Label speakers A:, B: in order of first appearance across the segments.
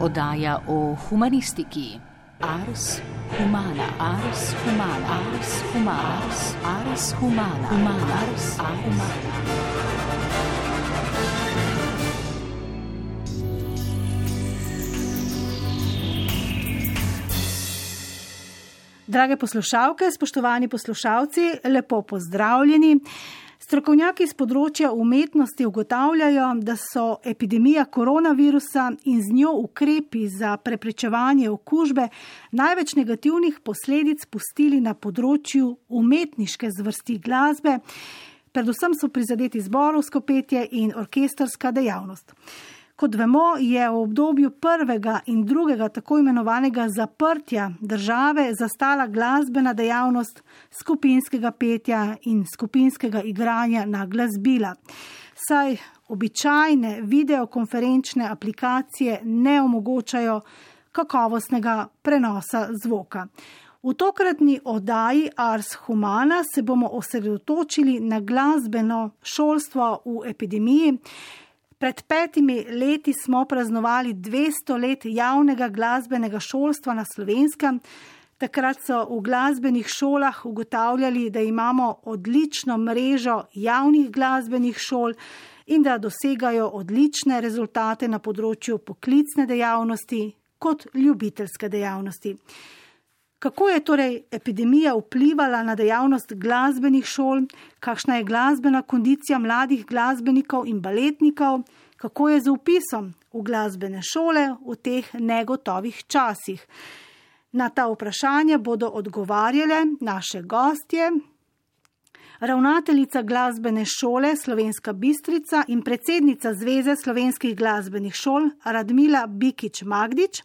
A: Oddaja o humanistiki. Ars humana, ars humana, ars humana, ars, ars humana, humana, ars, humana.
B: Drage poslušalke, spoštovani poslušalci, lepo pozdravljeni. Strokovnjaki z področja umetnosti ugotavljajo, da so epidemija koronavirusa in z njo ukrepi za preprečevanje okužbe največ negativnih posledic pustili na področju umetniške zvrsti glasbe, predvsem so prizadeti zborovsko petje in orkestrska dejavnost. Kot vemo, je v obdobju prvega in drugega tako imenovanega zaprtja države zastala glasbena dejavnost skupinskega petja in skupinskega igranja na glasbila. Saj običajne videokonferenčne aplikacije ne omogočajo kakovostnega prenosa zvoka. V tokratni oddaji Ars Humana se bomo osredotočili na glasbeno šolstvo v epidemiji. Pred petimi leti smo praznovali 200 let javnega glasbenega šolstva na slovenskem. Takrat so v glasbenih šolah ugotavljali, da imamo odlično mrežo javnih glasbenih šol in da dosegajo odlične rezultate na področju poklicne dejavnosti kot ljubiteljske dejavnosti. Kako je torej epidemija vplivala na dejavnost glasbenih šol, kakšna je glasbena kondicija mladih glasbenikov in baletnikov, kako je z upisom v glasbene šole v teh negotovih časih? Na ta vprašanja bodo odgovarjale naše gostje. Ravnateljica glasbene šole Slovenska Bistrica in predsednica Zveze slovenskih glasbenih šol Radmila Bikič Magdič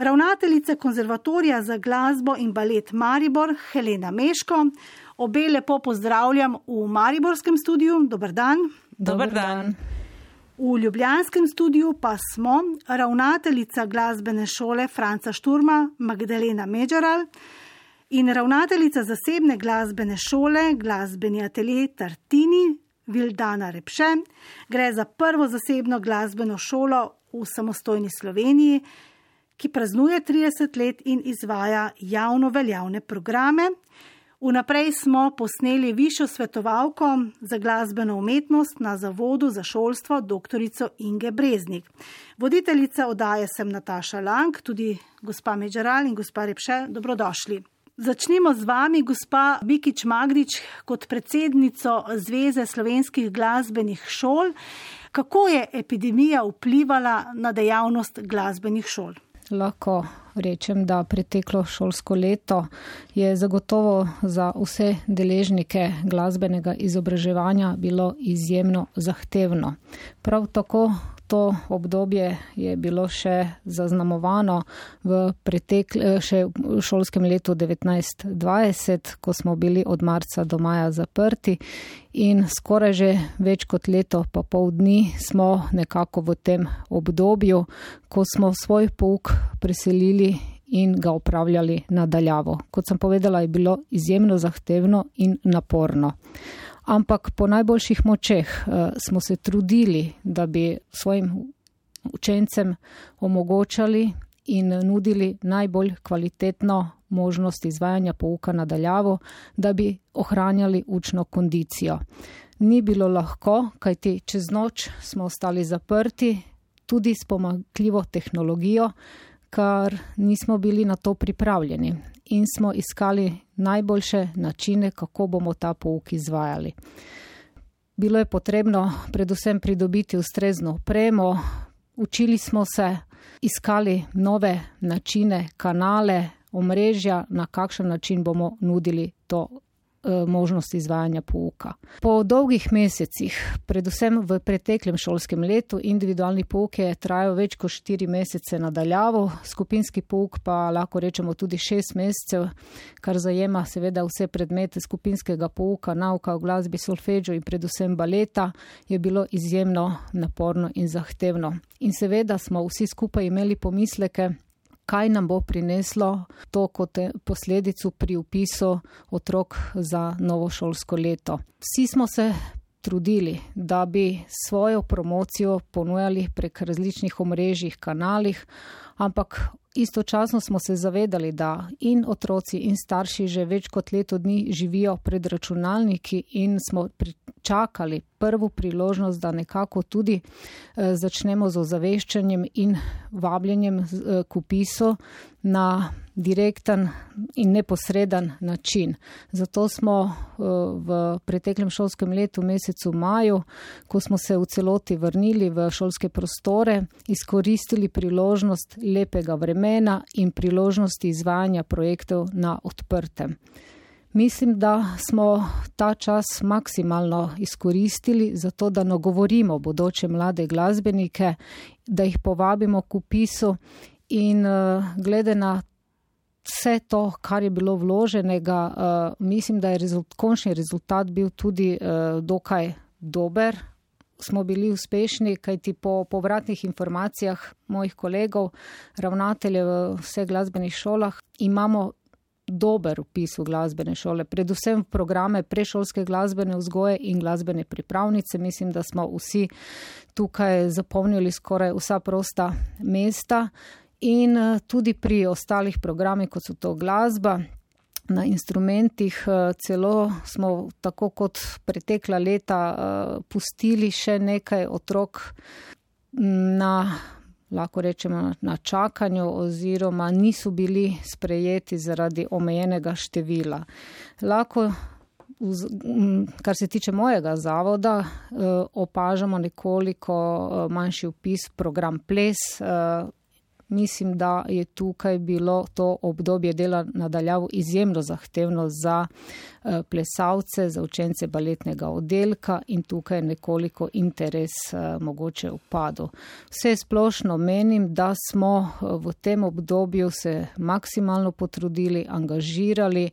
B: ravnateljice konzervatorija za glasbo in balet Maribor Helena Meško. Obe lepo pozdravljam v Mariborskem studiu. Dobr dan.
C: Dobr dan.
B: V Ljubljanskem studiu pa smo ravnateljica glasbene šole Franca Šturma Magdalena Međaral in ravnateljica zasebne glasbene šole Glasbeni atelje Tartini Vildana Repše. Gre za prvo zasebno glasbeno šolo v samostojni Sloveniji, ki praznuje 30 let in izvaja javno veljavne programe. Vnaprej smo posneli višjo svetovalko za glasbeno umetnost na Zavodu za šolstvo dr. Inge Breznik. Voditeljica odaje sem Nataša Lang, tudi gospa Međeral in gospa Repše, dobrodošli. Začnimo z vami, gospa Bikič Magdič, kot predsednico Zveze slovenskih glasbenih šol. Kako je epidemija vplivala na dejavnost glasbenih šol?
C: Lahko rečem, da preteklo šolsko leto je zagotovo za vse deležnike glasbenega izobraževanja bilo izjemno zahtevno. Prav tako to obdobje je bilo še zaznamovano v pretekle, še v šolskem letu 1920, ko smo bili od marca do maja zaprti in skoraj že več kot leto pa pol dni smo nekako v tem obdobju, ko smo svoj pouk preselili in ga upravljali nadaljavo. Kot sem povedala, je bilo izjemno zahtevno in naporno. Ampak po najboljših močeh smo se trudili, da bi svojim učencem omogočali in nudili najbolj kvalitetno možnost izvajanja pouka nadaljavo, da bi ohranjali učno kondicijo. Ni bilo lahko, kajti čez noč smo ostali zaprti, tudi s pomakljivo tehnologijo, kar nismo bili na to pripravljeni in smo iskali najboljše načine, kako bomo ta pouk izvajali. Bilo je potrebno predvsem pridobiti ustrezno opremo, učili smo se, iskali nove načine, kanale, omrežja, na kakšen način bomo nudili to možnost izvajanja pouka. Po dolgih mesecih, predvsem v preteklem šolskem letu, individualni pouk je trajal več kot štiri mesece nadaljavo, skupinski pouk pa lahko rečemo tudi šest mesecev, kar zajema seveda vse predmete skupinskega pouka, nauka o glasbi, solfeggio in predvsem baleta, je bilo izjemno naporno in zahtevno. In seveda smo vsi skupaj imeli pomisleke, kaj nam bo prineslo to kot posledico pri vpisu otrok za novo šolsko leto. Vsi smo se trudili, da bi svojo promocijo ponujali prek različnih omrežjih, kanalih, ampak istočasno smo se zavedali, da in otroci in starši že več kot leto dni živijo pred računalniki in smo čakali prvo priložnost, da nekako tudi eh, začnemo z ozaveščanjem in vabljenjem eh, k upisu na direkten in neposreden način. Zato smo eh, v preteklem šolskem letu, mesecu maju, ko smo se v celoti vrnili v šolske prostore, izkoristili priložnost lepega vremena in priložnosti izvajanja projektov na odprtem. Mislim, da smo ta čas maksimalno izkoristili za to, da nagovorimo bodoče mlade glasbenike, da jih povabimo k upisu in uh, glede na vse to, kar je bilo vloženega, uh, mislim, da je rezult, končni rezultat bil tudi uh, dokaj dober. Smo bili uspešni, kajti po povratnih informacijah mojih kolegov, ravnateljev v vseh glasbenih šolah, imamo dober upis v glasbene šole, predvsem v programe prešolske glasbene vzgoje in glasbene pripravnice. Mislim, da smo vsi tukaj zapomnili skoraj vsa prosta mesta in eh, tudi pri ostalih programih, kot so to glasba. Na instrumentih eh, celo smo, tako kot pretekla leta, eh, pustili še nekaj otrok na lahko rečemo, na čakanju oziroma niso bili sprejeti zaradi omejenega števila. Lahko, kar se tiče mojega zavoda, eh, opažamo nekoliko eh, manjši upis program ples, eh, mislim, da je tukaj bilo to obdobje dela nadaljavo izjemno zahtevno za eh, plesalce, za učence baletnega oddelka in tukaj nekoliko interes eh, mogoče upadel. Vse splošno menim, da smo eh, v tem obdobju se maksimalno potrudili, angažirali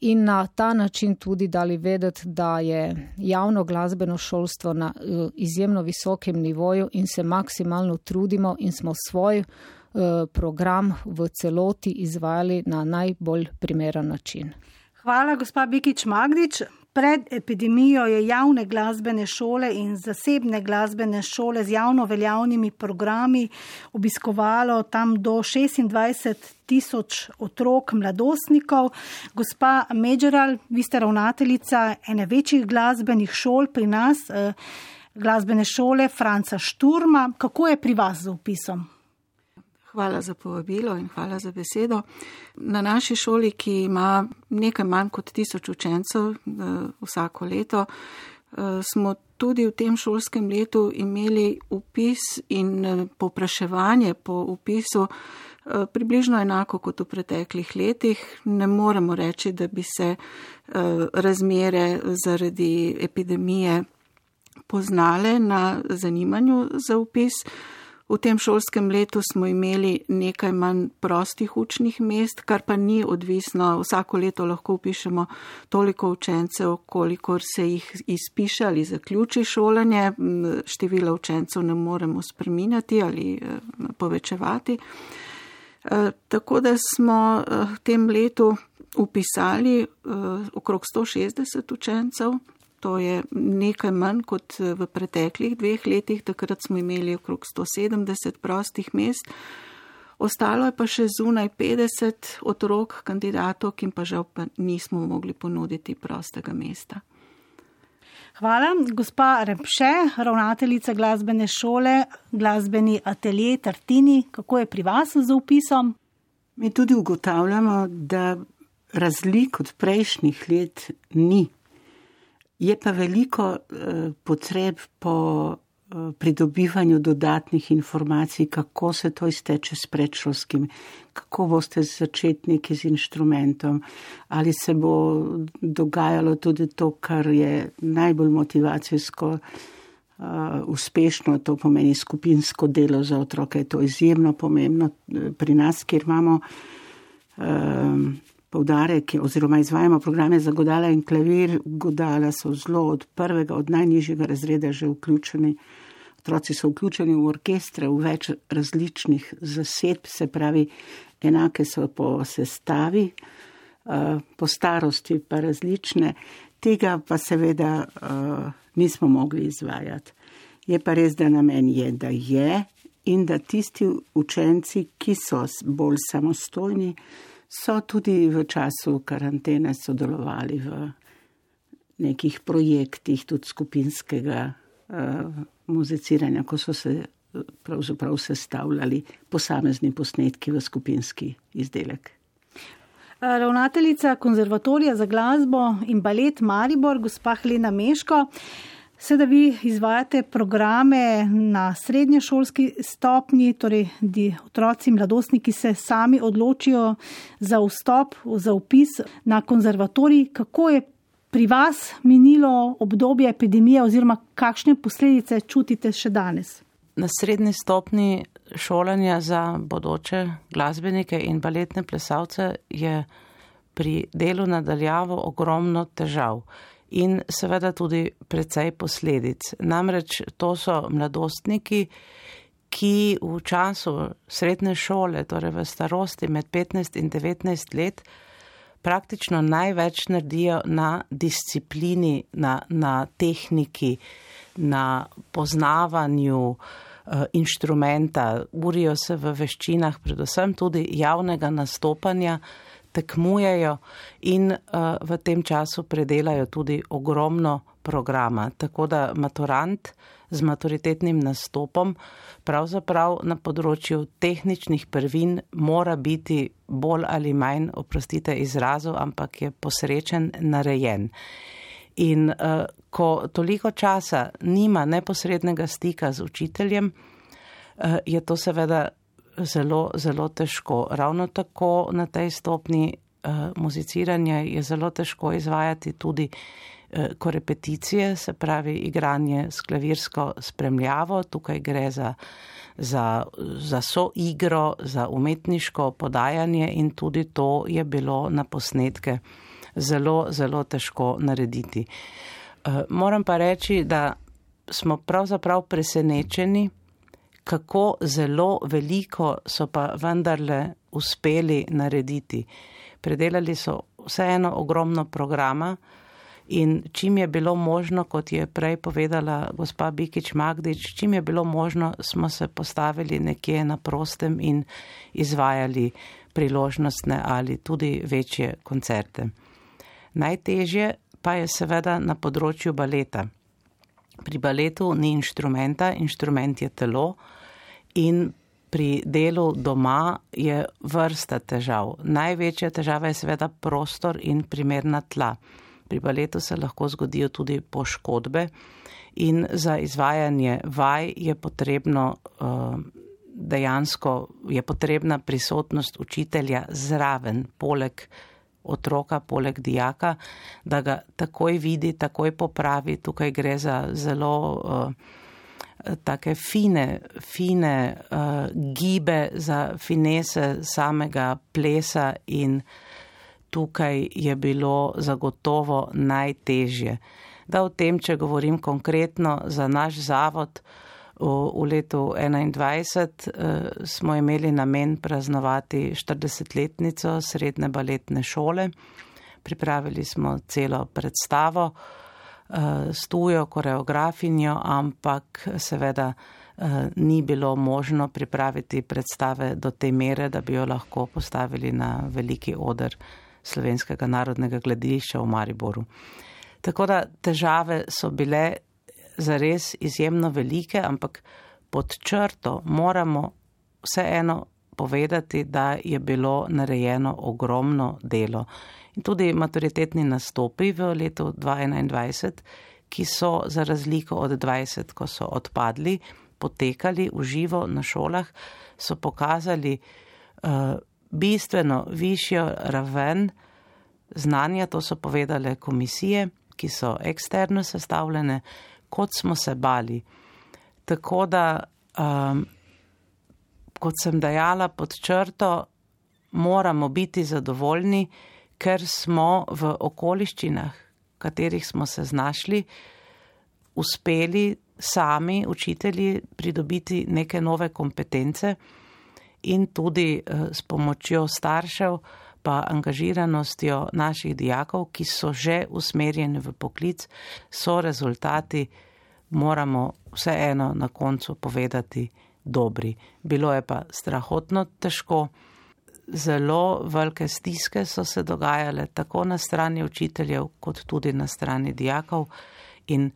C: in na ta način tudi dali vedeti, da je javno glasbeno šolstvo na izjemno visokem nivoju in se maksimalno trudimo in smo svoj program v celoti izvajali na najbolj primeren način.
B: Hvala, gospa Bikič Magdič. Pred epidemijo je javne glasbene šole in zasebne glasbene šole z javno veljavnimi programi obiskovalo tam do 26 tisoč otrok, mladostnikov. Gospa Međeral, vi ste ravnateljica ene večjih glasbenih šol pri nas, eh, glasbene šole Franca Šturma. Kako je pri vas z upisom?
D: Hvala za povabilo in hvala za besedo. Na naši šoli, ki ima nekaj manj kot tisoč učencev eh, vsako leto, eh, smo tudi v tem šolskem letu imeli upis in eh, popraševanje po upisu približno enako kot v preteklih letih. Ne moremo reči, da bi se razmere zaradi epidemije poznale na zanimanju za upis. V tem šolskem letu smo imeli nekaj manj prostih učnih mest, kar pa ni odvisno. Vsako leto lahko upišemo toliko učencev, kolikor se jih izpiše ali zaključi šolanje. Število učencev ne moremo spreminjati ali eh, povečevati. Eh, tako da smo eh, v tem letu upisali okrog 160 učencev, To je nekaj manj kot eh, v preteklih dveh letih, takrat smo imeli okrog 170 prostih mest. Ostalo je pa še zunaj 50 otrok kandidatov, ki pa žal pa nismo mogli ponuditi prostega mesta.
B: Hvala, gospa Repše, ravnateljica glasbene šole, glasbeni atelje Tartini. Kako je pri vas z upisom?
E: Mi tudi ugotavljamo, da razlik od prejšnjih let ni. Je pa veliko eh, potreb po eh, pridobivanju dodatnih informacij, kako se to izteče s predšolskim, kako boste začetniki z inštrumentom, ali se bo dogajalo tudi to, kar je najbolj motivacijsko uh, uspešno, to pomeni skupinsko delo za otroke. Je to izjemno pomembno pri nas, kjer imamo. Uh, poudarek, oziroma izvajamo programe za godala in klavir. Godala so zelo od prvega, od najnižjega razreda že vključeni. Otroci so vključeni v orkestre, v več različnih zasedb, se pravi, enake so po sestavi, eh, po starosti pa različne. tega pa seveda uh, nismo mogli izvajati. Je pa res, da namen je, da je in da tisti učenci, ki so bolj samostojni, so tudi v času karantene sodelovali v nekih projektih, tudi skupinskega uh, muziciranja, ko so se pravzaprav sestavljali posamezni posnetki v skupinski izdelek.
B: Ravnateljica konzervatorija za glasbo in balet Maribor, gospa Helena Meško, Sedaj vi izvajate programe na srednješolski stopnji, torej otroci in mladostniki se sami odločijo za vstop, za upis na konzervatorij. Kako je pri vas minilo obdobje epidemije oziroma kakšne posledice čutite še danes?
F: Na srednji stopni šolanja za bodoče glasbenike in baletne plesalce je pri delu nadaljavo ogromno težav in seveda tudi precej posledic. Namreč to so mladostniki, ki v času srednje šole, torej v starosti med 15 in 19 let, praktično največ naredijo na disciplini, na, na tehniki, na poznavanju uh, inštrumenta, urijo se v veščinah, predvsem tudi javnega nastopanja, tekmujejo in uh, v tem času predelajo tudi ogromno programa. Tako da maturant z maturitetnim nastopom pravzaprav na področju tehničnih prvin mora biti bolj ali manj, oprostite izrazu, ampak je posrečen, narejen. In uh, ko toliko časa nima neposrednega stika z učiteljem, uh, je to seveda zelo, zelo težko. Ravno tako na tej stopni uh, muziciranja je zelo težko izvajati tudi uh, korepeticije, se pravi igranje s klavirsko spremljavo. Tukaj gre za, za, za soigro, za umetniško podajanje in tudi to je bilo na posnetke zelo, zelo težko narediti. Uh, moram pa reči, da smo pravzaprav presenečeni, kako zelo veliko so pa vendarle uspeli narediti. Predelali so vseeno ogromno programa in čim je bilo možno, kot je prej povedala gospa Bikič Magdič, čim je bilo možno, smo se postavili nekje na prostem in izvajali priložnostne ali tudi večje koncerte. Najtežje pa je seveda na področju baleta. Pri baletu ni inštrumenta, inštrument je telo in pri delu doma je vrsta težav. Največja težava je seveda prostor in primerna tla. Pri baletu se lahko zgodijo tudi poškodbe in za izvajanje vaj je potrebno uh, dejansko je potrebna prisotnost učitelja zraven, poleg otroka, poleg dijaka, da ga takoj vidi, takoj popravi. Tukaj gre za zelo uh, take fine, fine uh, gibe za finese samega plesa in tukaj je bilo zagotovo najtežje. Da o tem, če govorim konkretno za naš zavod, v, v letu 2021 uh, smo imeli namen praznovati 40-letnico srednje baletne šole. Pripravili smo celo predstavo, uh, s tujo koreografinjo, ampak seveda uh, ni bilo možno pripraviti predstave do te mere, da bi jo lahko postavili na veliki odr Slovenskega narodnega gledališča v Mariboru. Tako da težave so bile zares izjemno velike, ampak pod črto moramo vseeno povedati, da je bilo narejeno ogromno delo. In tudi maturitetni nastopi v letu 2021, ki so za razliko od 20, ko so odpadli, potekali v živo na šolah, so pokazali uh, bistveno višjo raven znanja, to so povedale komisije, ki so eksterno sestavljene, kot smo se bali. Tako da, um, kot sem dejala pod črto, moramo biti zadovoljni, ker smo v okoliščinah, v katerih smo se znašli, uspeli sami, učitelji, pridobiti neke nove kompetence in tudi eh, s pomočjo staršev pa angažiranostjo naših dijakov, ki so že usmerjeni v poklic, so rezultati, moramo vseeno na koncu povedati, dobri. Bilo je pa strahotno težko. Zelo velike stiske so se dogajale tako na strani učiteljev, kot tudi na strani dijakov, in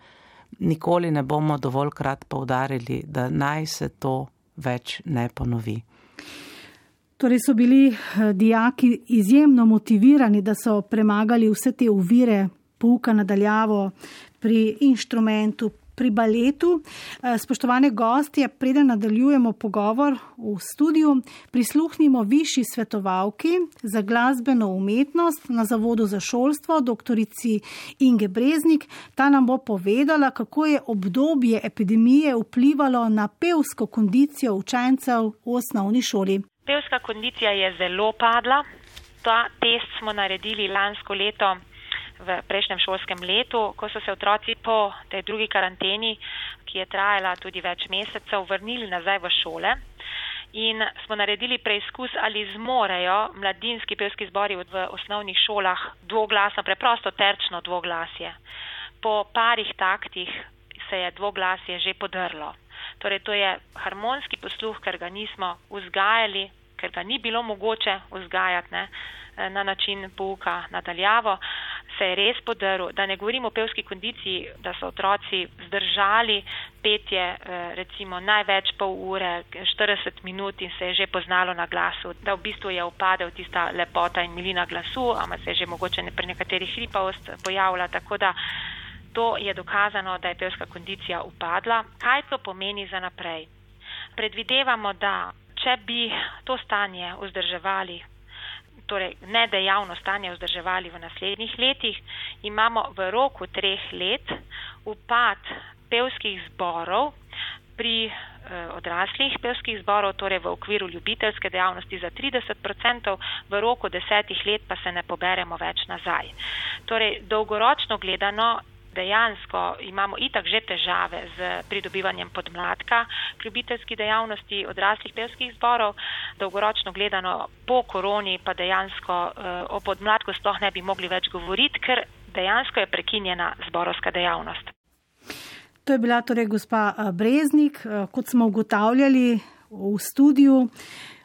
F: nikoli ne bomo dovoljkrat povdarili, da naj se to več ne ponovi.
B: Torej so bili eh, dijaki izjemno motivirani, da so premagali vse te uvire, pouka nadaljavo pri inštrumentu, pri baletu. Eh, spoštovane gostje, preden nadaljujemo pogovor v studiu, prisluhnimo višji svetovalki za glasbeno umetnost na Zavodu za šolstvo, doktorici Inge Breznik. Ta nam bo povedala, kako je obdobje epidemije vplivalo na pevsko kondicijo učencev v osnovni šoli.
G: Pevska kondicija je zelo padla. Ta test smo naredili lansko leto v prejšnjem šolskem letu, ko so se otroci po tej drugi karanteni, ki je trajala tudi več mesecev, vrnili nazaj v šole. In smo naredili preizkus, ali zmorejo mladinski pevski zbori v osnovnih šolah dvoglasno, preprosto terčno dvoglasje. Po parih taktih se je dvoglasje že podrlo. Torej, to je harmonski posluh, ker ga nismo vzgajali, ker ga ni bilo mogoče vzgajati ne, na način pouka nadaljavo se je res podaril, da ne govorimo o pevski kondiciji, da so otroci zdržali petje eh, recimo največ pol ure, 40 minut in se je že poznalo na glasu, da v bistvu je upadel tista lepota in milina glasu, ama se je že mogoče pri nekaterih hripavost pojavila, tako da to je dokazano, da je pevska kondicija upadla. Kaj to pomeni za naprej? Predvidevamo, da če bi to stanje vzdrževali torej nedejavno stanje vzdrževali v naslednjih letih, imamo v roku treh let upad pevskih zborov pri eh, odraslih pevskih zborov, torej v okviru ljubiteljske dejavnosti za 30%, v roku desetih let pa se ne poberemo več nazaj. Torej, dolgoročno gledano dejansko imamo itak že težave z pridobivanjem podmladka k ljubiteljski dejavnosti odraslih pevskih zborov, dolgoročno gledano po koroni pa dejansko uh, o podmladku sploh ne bi mogli več govoriti, ker dejansko je prekinjena zborovska dejavnost.
B: To je bila torej gospa eh, Breznik, eh, kot smo ugotavljali v studiu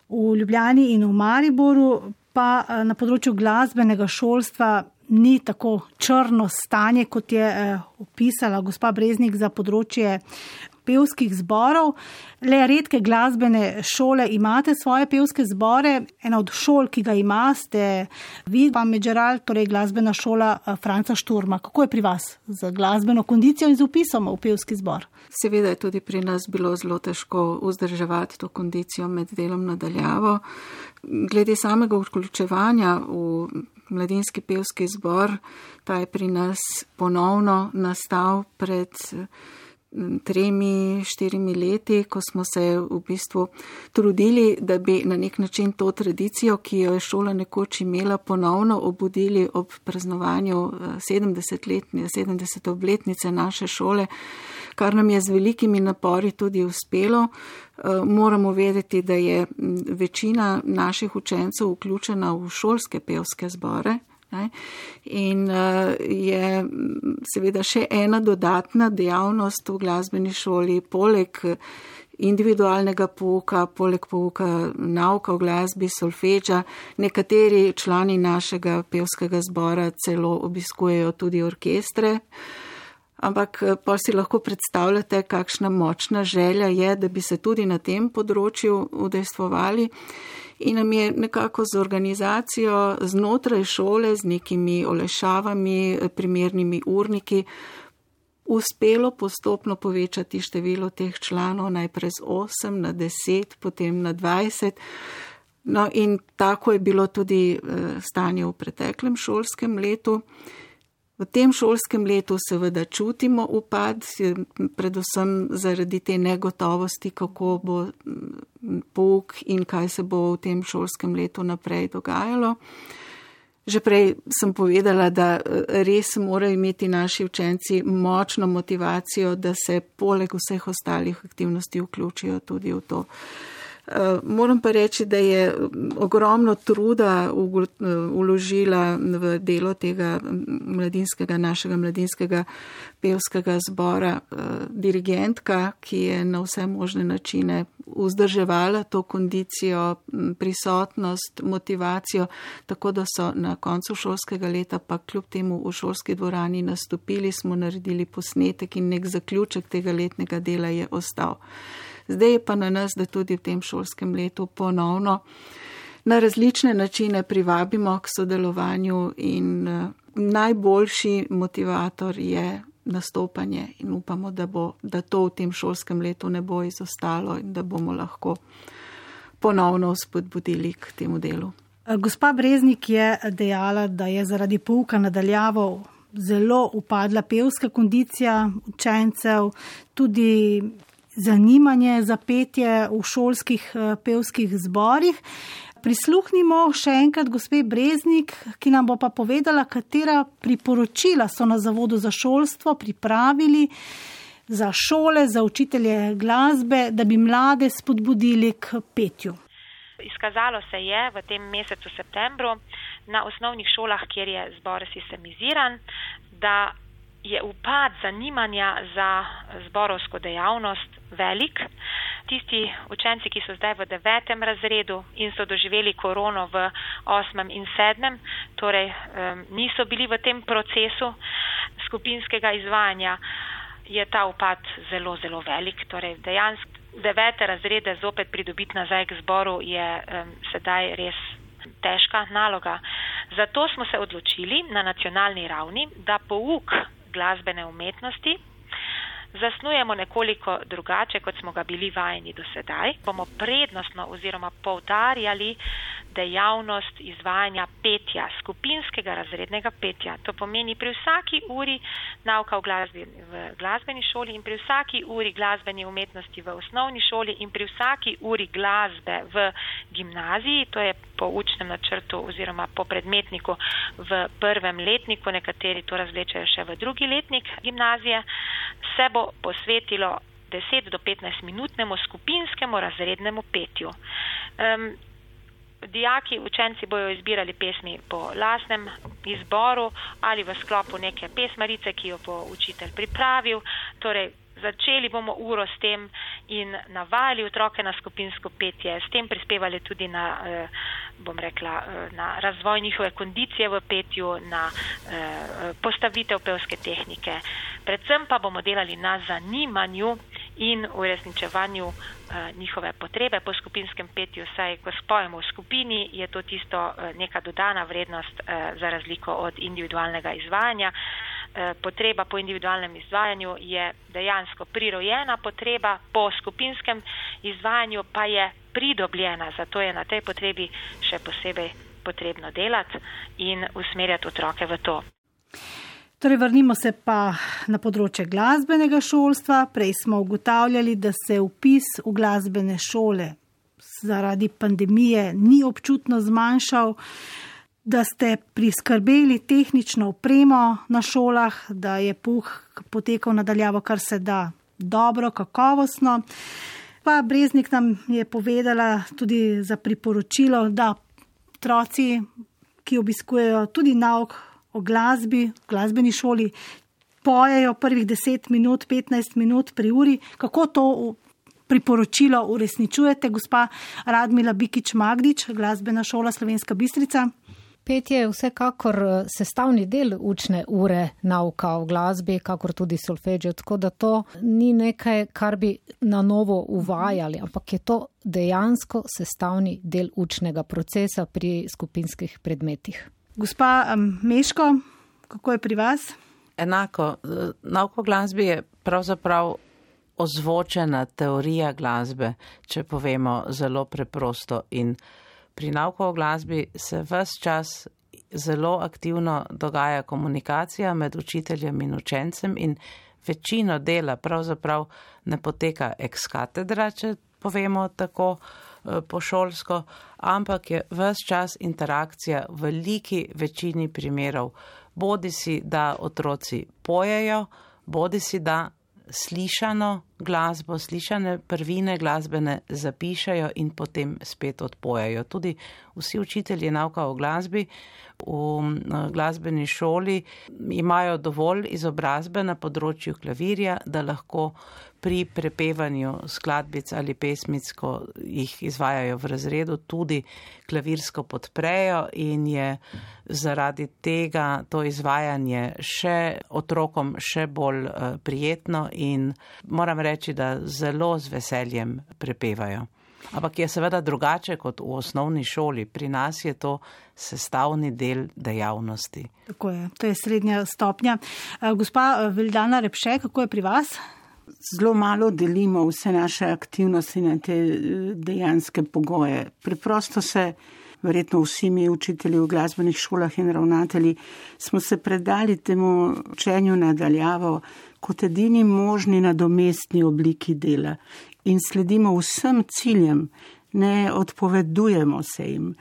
B: v Ljubljani in v Mariboru, pa na področju glasbenega šolstva ni tako črno stanje, kot je eh, opisala gospa Breznik za področje pevskih zborov. Le redke glasbene šole imate svoje pevske zbore. Ena od šol, ki ga imate, vi pa Medžeral, torej glasbena šola eh, Franca Šturma. Kako je pri vas z glasbeno kondicijo in z upisom v pevski zbor?
D: Seveda je tudi pri nas bilo zelo težko vzdrževati to kondicijo med delom nadaljavo. Glede samega vključevanja v mladinski pevski zbor, ta je pri nas ponovno nastal pred tremi, štirimi leti, ko smo se v bistvu trudili, da bi na nek način to tradicijo, ki jo je šola nekoč imela, ponovno obudili ob praznovanju 70-letne, 70. obletnice naše šole, kar nam je z velikimi napori tudi uspelo. Moramo vedeti, da je večina naših učencev vključena v šolske pevske zbore, Ne? In uh, je seveda še ena dodatna dejavnost v glasbeni šoli, poleg individualnega pouka, poleg pouka nauka v glasbi, solfeča. Nekateri člani našega pevskega zbora celo obiskujejo tudi orkestre. Ampak eh, pa si lahko predstavljate, kakšna močna želja je, da bi se tudi na tem področju udejstvovali in nam je nekako z organizacijo znotraj šole, z nekimi olešavami, primernimi urniki, uspelo postopno povečati število teh članov, najprej z 8 na 10, potem na 20. No in tako je bilo tudi eh, stanje v preteklem šolskem letu. V tem šolskem letu seveda čutimo upad, predvsem zaradi te negotovosti, kako bo pouk in kaj se bo v tem šolskem letu naprej dogajalo. Že prej sem povedala, da res morajo imeti naši učenci močno motivacijo, da se poleg vseh ostalih aktivnosti vključijo tudi v to Eh, moram pa reči, da je ogromno truda uložila v delo tega mladinskega, našega mladinskega pevskega zbora eh, dirigentka, ki je na vse možne načine vzdrževala to kondicijo, prisotnost, motivacijo, tako da so na koncu šolskega leta pa kljub temu v šolski dvorani nastopili, smo naredili posnetek in nek zaključek tega letnega dela je ostal. Zdaj je pa na nas, da tudi v tem šolskem letu ponovno na različne načine privabimo k sodelovanju in uh, najboljši motivator je nastopanje in upamo, da, bo, da to v tem šolskem letu ne bo izostalo in da bomo lahko ponovno spodbudili k temu delu.
B: Eh, gospa Breznik je dejala, da je zaradi pouka nadaljavo zelo upadla pevska kondicija učencev, tudi zanimanje za petje v šolskih eh, pevskih zborih. Prisluhnimo še enkrat gospe Breznik, ki nam bo pa povedala, katera priporočila so na Zavodu za šolstvo pripravili za šole, za učitelje glasbe, da bi mlade spodbudili k petju.
G: Izkazalo se je v tem mesecu septembru na osnovnih šolah, kjer je zbor sistemiziran, da je upad zanimanja za zborovsko dejavnost velik. Tisti učenci, ki so zdaj v devetem razredu in so doživeli korono v osmem in sedmem, torej niso bili v tem procesu skupinskega izvajanja, je ta upad zelo, zelo velik. Torej dejansko devete razrede zopet pridobiti nazaj k zboru je sedaj res težka naloga. Zato smo se odločili na nacionalni ravni, da pouk glasbene umetnosti zasnujemo nekoliko drugače, kot smo ga bili vajeni do sedaj. Bomo prednostno oziroma povdarjali dejavnost izvajanja petja, skupinskega razrednega petja. To pomeni pri vsaki uri nauka v, glasbi, v glasbeni šoli in pri vsaki uri glasbeni umetnosti v osnovni šoli in pri vsaki uri glasbe v gimnaziji, to je po učnem načrtu oziroma po predmetniku v prvem letniku, nekateri to razlečajo še v drugi letnik gimnazije, se bo posvetilo 10 do 15 minutnemu skupinskemu razrednemu petju. Um, dijaki, učenci bojo izbirali pesmi po lasnem izboru ali v sklopu neke pesmarice, ki jo bo učitelj pripravil. Torej, začeli bomo uro s tem in navajali otroke na skupinsko petje, s tem prispevali tudi na, eh, bom rekla, eh, na razvoj njihove kondicije v petju, na eh, postavitev pevske tehnike. Predvsem pa bomo delali na zanimanju in uresničevanju uh, njihove potrebe po skupinskem petju, saj ko spojemo v skupini, je to tisto neka dodana vrednost za razliko od individualnega izvajanja. Potreba po individualnem izvajanju je dejansko prirojena potreba, po skupinskem izvajanju pa je pridobljena, zato je na tej potrebi še posebej potrebno delati in usmerjati otroke v to.
B: Torej, vrnimo se pa na področje glasbenega šolstva. Prej smo ugotavljali, da se upis v glasbene šole zaradi pandemije ni občutno zmanjšal, da ste priskrbeli tehnično opremo na šolah, da je puh potekal nadaljavo, kar se da dobro, kakovostno. Pa Breznik nam je povedala tudi za priporočilo, da otroci, ki obiskujejo tudi nauk o glasbi, v glasbeni šoli, pojejo prvih 10 minut, 15 minut pri uri. Kako to priporočilo uresničujete, gospa Radmila Bikič Magdič, glasbena šola Slovenska Bistrica?
C: Petje je vsekakor eh, sestavni del učne ure nauka v glasbi, kakor tudi solfeđo, tako da to ni nekaj, kar bi na novo uvajali, ampak je to dejansko sestavni del učnega procesa pri skupinskih predmetih.
B: Gospa Meško, kako je pri vas?
F: Enako. Nauko glasbi je pravzaprav ozvočena teorija glasbe, če povemo zelo preprosto. In pri nauko o glasbi se vse čas zelo aktivno dogaja komunikacija med učiteljem in učencem in večino dela pravzaprav ne poteka ex katedra, če povemo tako. Eh, pošolsko, ampak je vse čas interakcija v veliki večini primerov. Bodi si, da otroci pojejo, bodi si, da slišano glasbo, slišane prvine glasbene zapišajo in potem spet odpojajo. Tudi vsi učitelji nauka o glasbi v glasbeni šoli imajo dovolj izobrazbe na področju klavirja, da lahko pri prepevanju skladbic ali pesmic, ko jih izvajajo v razredu, tudi klavirsko podprejo in je zaradi tega to izvajanje še otrokom še bolj eh, prijetno in moram reči, da zelo z veseljem prepevajo. Ampak je seveda drugače kot v osnovni šoli. Pri nas je to sestavni del dejavnosti.
B: Tako je, to je srednja stopnja. Eh, gospa eh, Vildana Repše, kako je pri vas?
E: Zelo malo delimo vse naše aktivnosti na te eh, dejanske pogoje. Preprosto se, verjetno vsi mi učitelji v glasbenih šolah in ravnatelji, smo se predali temu učenju nadaljavo kot edini možni nadomestni obliki dela in sledimo vsem ciljem, ne odpovedujemo se jim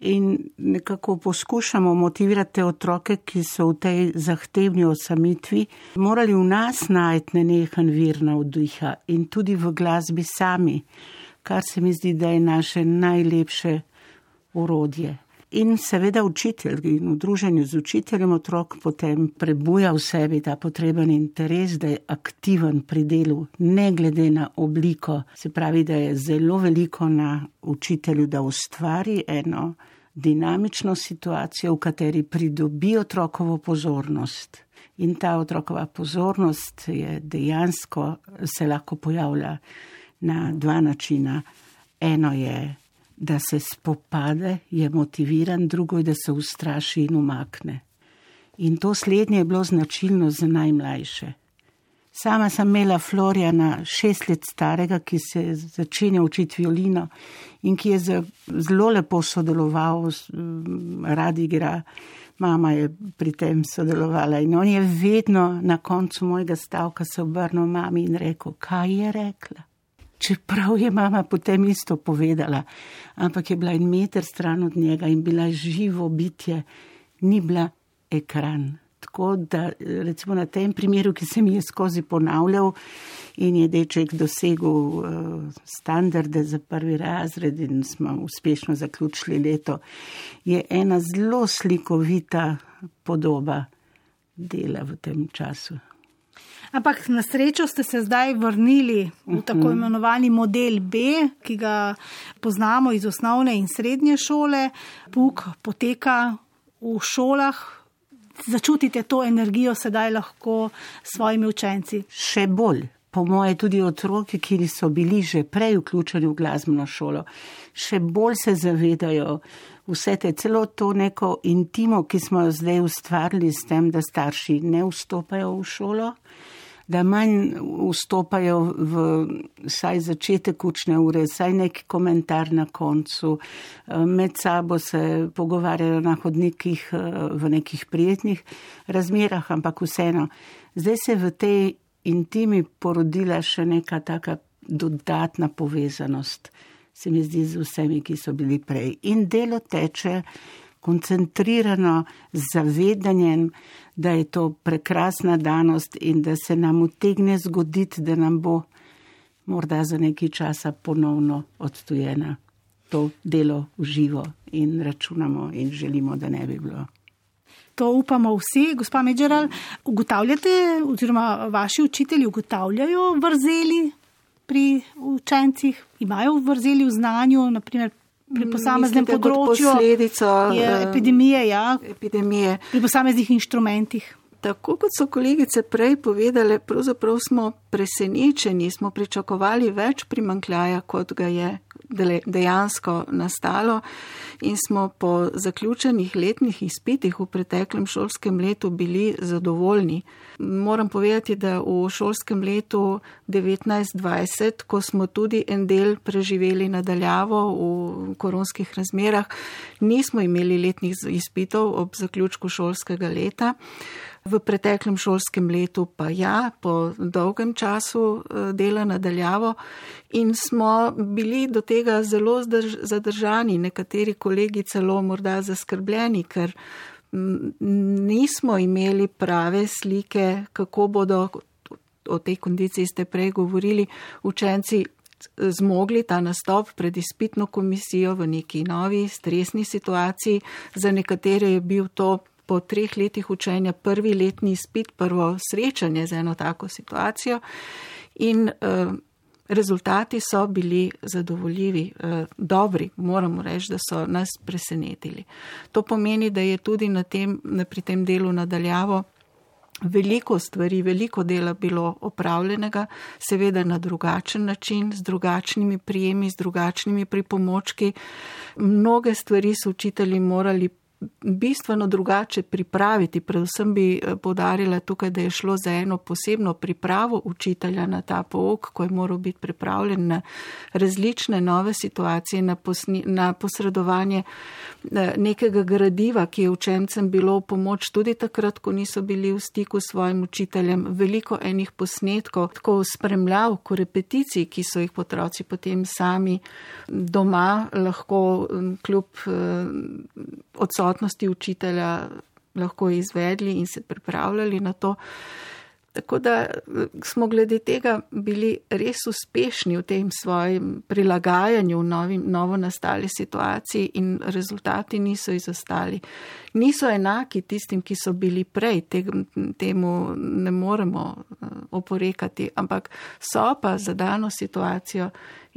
E: in nekako poskušamo motivirati te otroke, ki so v tej zahtevni osamitvi, morali v nas najti nenehen vir navdiha in tudi v glasbi sami, kar se mi zdi, da je naše najlepše urodje. In seveda učitelj in v druženju z učiteljem otrok potem prebuja v sebi ta potreben interes, da je aktiven pri delu, ne glede na obliko. Se pravi, da je zelo veliko na učitelju, da ustvari eno dinamično situacijo, v kateri pridobi otrokovo pozornost. In ta otrokova pozornost je dejansko se lahko pojavlja na dva načina. Eno je, da se spopade, je motiviran, drugo je, da se ustraši in umakne. In to slednje je bilo značilno za najmlajše. Sama sem imela Florjana, šest let starega, ki se je začenjal učiti violino in ki je zelo lepo sodeloval, radi igra. Mama je pri tem sodelovala in on je vedno na koncu mojega stavka se obrnil mami in rekel, kaj je rekla. Čeprav je mama potem isto povedala, ampak je bila en meter stran od njega in bila živo bitje, ni bila ekran. Tako da recimo na tem primeru, ki se mi je skozi ponavljal in je deček dosegel uh, standarde za prvi razred in smo uspešno zaključili leto, je ena zelo slikovita podoba dela v tem času.
B: Ampak na srečo ste se zdaj vrnili v tako mhm. imenovani model B, ki ga poznamo iz osnovne in srednje šole. Puk poteka v šolah, začutite to energijo sedaj lahko s svojimi učenci?
E: Še bolj. Po moje tudi otroci, ki so bili že prej vključeni v glasbeno šolo, še bolj se zavedajo vse te, celo to neko intimo, ki smo zdaj ustvarili s tem, da starši ne vstopajo v šolo, da manj vstopajo v vsaj začetek učne ure, saj neki komentar na koncu, eh, med sabo se pogovarjajo na hodnikih eh, v nekih prijetnih razmerah, ampak vseeno. Zdaj se v tej intimi porodila še neka taka dodatna povezanost, se mi zdi z vsemi, ki so bili prej. In delo teče koncentrirano z zavedanjem, da je to prekrasna danost in da se nam utegne zgoditi, da nam bo morda za nekaj časa ponovno odtujena to delo v živo in računamo in želimo, da ne bi bilo.
B: To upamo vsi, gospa Medžeral. Ugotavljate, oziroma vaši učitelji ugotavljajo vrzeli pri učencih, imajo vrzeli v znanju, naprimer pri mm, posameznem Mislite, področju.
D: Posledico
B: je, eh, epidemije, ja,
D: epidemije.
B: Pri posameznih inštrumentih.
D: Tako kot so kolegice prej povedale, pravzaprav smo presenečeni, smo pričakovali več primankljaja, kot ga je dejansko nastalo in smo po zaključenih letnih izpitih v preteklem šolskem letu bili zadovoljni. Moram povedati, da v šolskem letu 1920, ko smo tudi en del preživeli nadaljavo v koronskih razmerah, nismo imeli letnih izpitov ob zaključku šolskega leta v preteklem šolskem letu pa ja, po dolgem času eh, dela nadaljavo in smo bili do tega zelo zadržani, nekateri kolegi celo morda zaskrbljeni, ker nismo imeli prave slike, kako bodo o tej kondiciji ste prej govorili, učenci zmogli ta nastop pred izpitno komisijo v neki novi stresni situaciji. Za nekatere je bil to po treh letih učenja prvi letni izpit, prvo srečanje z eno tako situacijo. In uh, rezultati so bili zadovoljivi, uh, dobri, moramo reči, da so nas presenetili. To pomeni, da je tudi na tem, na, pri tem delu nadaljavo veliko stvari, veliko dela bilo opravljenega, seveda na drugačen način, z drugačnimi prijemi, z drugačnimi pripomočki. Mnoge stvari so učitelji morali bistveno drugače pripraviti. Predvsem bi eh, podarila tukaj, da je šlo za eno posebno pripravo učitelja na ta pouk, ko je moral biti pripravljen na različne nove situacije, na, posni, na posredovanje eh, nekega gradiva, ki je učencem bilo v pomoč tudi takrat, ko niso bili v stiku s svojim učiteljem. Veliko enih posnetkov, tako spremljav, ko repeticij, ki so jih otroci potem sami doma lahko kljub eh, odsotnosti odsotnosti učitelja lahko izvedli in se pripravljali na to. Tako da eh, smo glede tega bili res uspešni v tem svojem prilagajanju novim, novo nastali situaciji in rezultati niso izostali. Niso enaki tistim, ki so bili prej, temu ne moremo eh, oporekati, ampak so pa za dano situacijo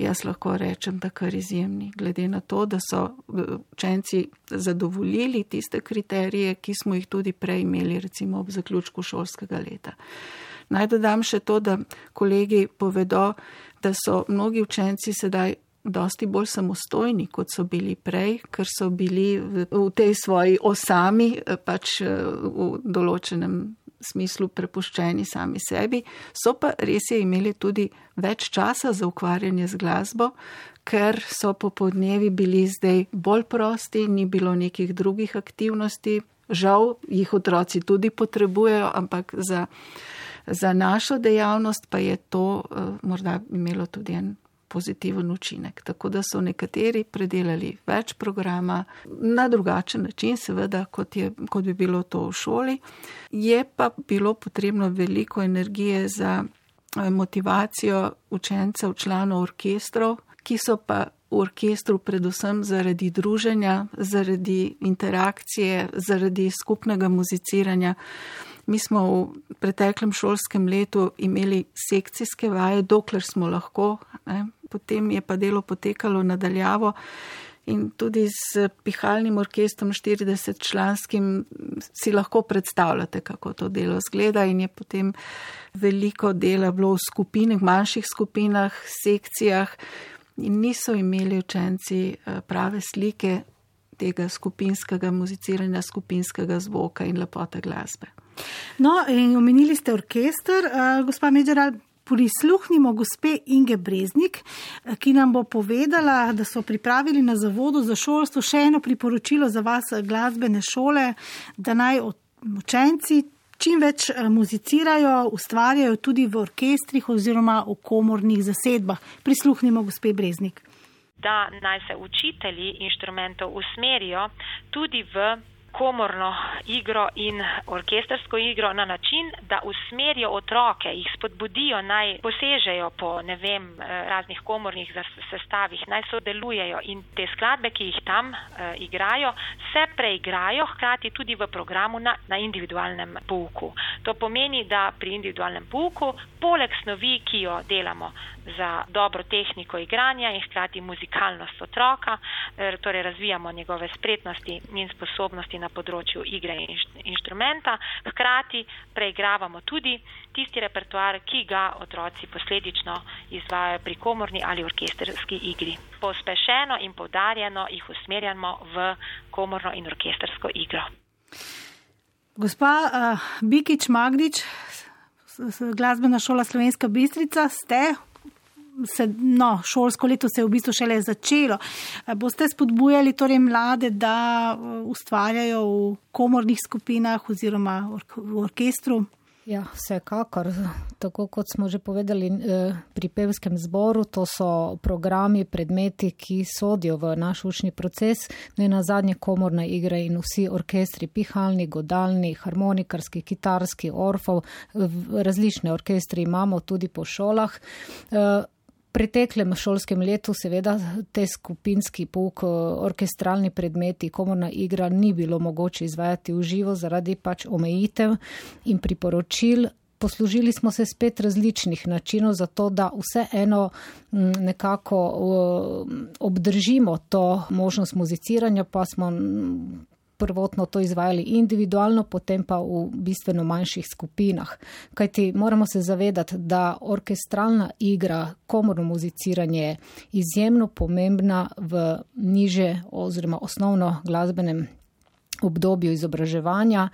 D: jaz lahko rečem, da kar izjemni, glede na to, da so eh, učenci zadovoljili tiste kriterije, ki smo jih tudi prej imeli, recimo ob zaključku šolskega leta. Naj dodam še to, da kolegi povedo, da so mnogi učenci sedaj dosti bolj samostojni, kot so bili prej, ker so bili v, tej svoji osami eh, pač eh, v določenem smislu prepuščeni sami sebi, so pa res je imeli tudi več časa za ukvarjanje z glasbo, ker so popodnevi bili zdaj bolj prosti, ni bilo nekih drugih aktivnosti. Žal jih otroci tudi potrebujejo, ampak za, za našo dejavnost pa je to uh, morda imelo tudi en pozitiven učinek. Tako da so nekateri predelali več programa na drugačen način, seveda, kot, je, kot bi bilo to v šoli. Je pa bilo potrebno veliko energije za eh, motivacijo učencev, članov orkestrov, ki so pa v orkestru predvsem zaradi druženja, zaradi interakcije, zaradi skupnega muziciranja. Mi smo v preteklem šolskem letu imeli sekcijske vaje, dokler smo lahko, ne, potem je pa delo potekalo nadaljavo. In tudi z pihalnim orkestrom 40 članskim si lahko predstavljate, kako to delo zgleda in je potem veliko dela bilo v skupini, v manjših skupinah, sekcijah in niso imeli učenci eh, prave slike tega skupinskega muziciranja, skupinskega zvoka in lepote glasbe.
B: No, in omenili ste orkester, uh, gospa Medžeral, prisluhnimo gospe Inge Breznik, ki nam bo povedala, da so pripravili na Zavodu za šolstvo še eno priporočilo za vas, glasbene šole, da naj učenci čim več eh, muzicirajo, ustvarjajo tudi v orkestrih oziroma v komornih zasedbah. Prisluhnimo gospe Breznik.
G: Da naj se učitelji inštrumentov usmerijo tudi v komorno igro in orkestersko igro na način, da usmerijo otroke, jih spodbudijo, naj posežejo po ne vem, eh, raznih komornih sestavih, naj sodelujejo in te skladbe, ki jih tam uh, igrajo, se preigrajo hkrati tudi v programu na, na individualnem pouku. To pomeni, da pri individualnem pouku, poleg snovi, ki jo delamo za dobro tehniko igranja in hkrati muzikalnost otroka, eh, torej razvijamo njegove spretnosti in sposobnosti na področju igre in inštrumenta, hkrati preigravamo tudi tisti repertoar, ki ga otroci posledično izvajajo pri komorni ali orkesterski igri. Pospešeno in povdarjeno jih usmerjamo v komorno in orkestersko igro.
B: Gospa uh, Bikič Magdič, glasbena šola Slovenska Bistrica, ste se, no, šolsko leto se je v bistvu šele začelo. Eh, boste spodbujali torej mlade, da eh, ustvarjajo v komornih skupinah oziroma v orkestru?
C: Ja, vsekakor. Tako kot smo že povedali eh, pri pevskem zboru, to so programi, predmeti, ki sodijo v naš učni proces, ne na zadnje komorne igre in vsi orkestri, pihalni, godalni, harmonikarski, kitarski, orfov, različne orkestri imamo tudi po šolah. Eh, preteklem šolskem letu seveda te skupinski pouk, orkestralni predmeti, komorna igra ni bilo mogoče izvajati v živo zaradi pač omejitev in priporočil. Poslužili smo se spet različnih načinov za to, da vseeno nekako obdržimo to možnost muziciranja, pa smo prvotno to izvajali individualno, potem pa v bistveno manjših skupinah. Kajti moramo se zavedati, da orkestralna igra, komorno muziciranje je izjemno pomembna v niže oziroma osnovno glasbenem obdobju izobraževanja.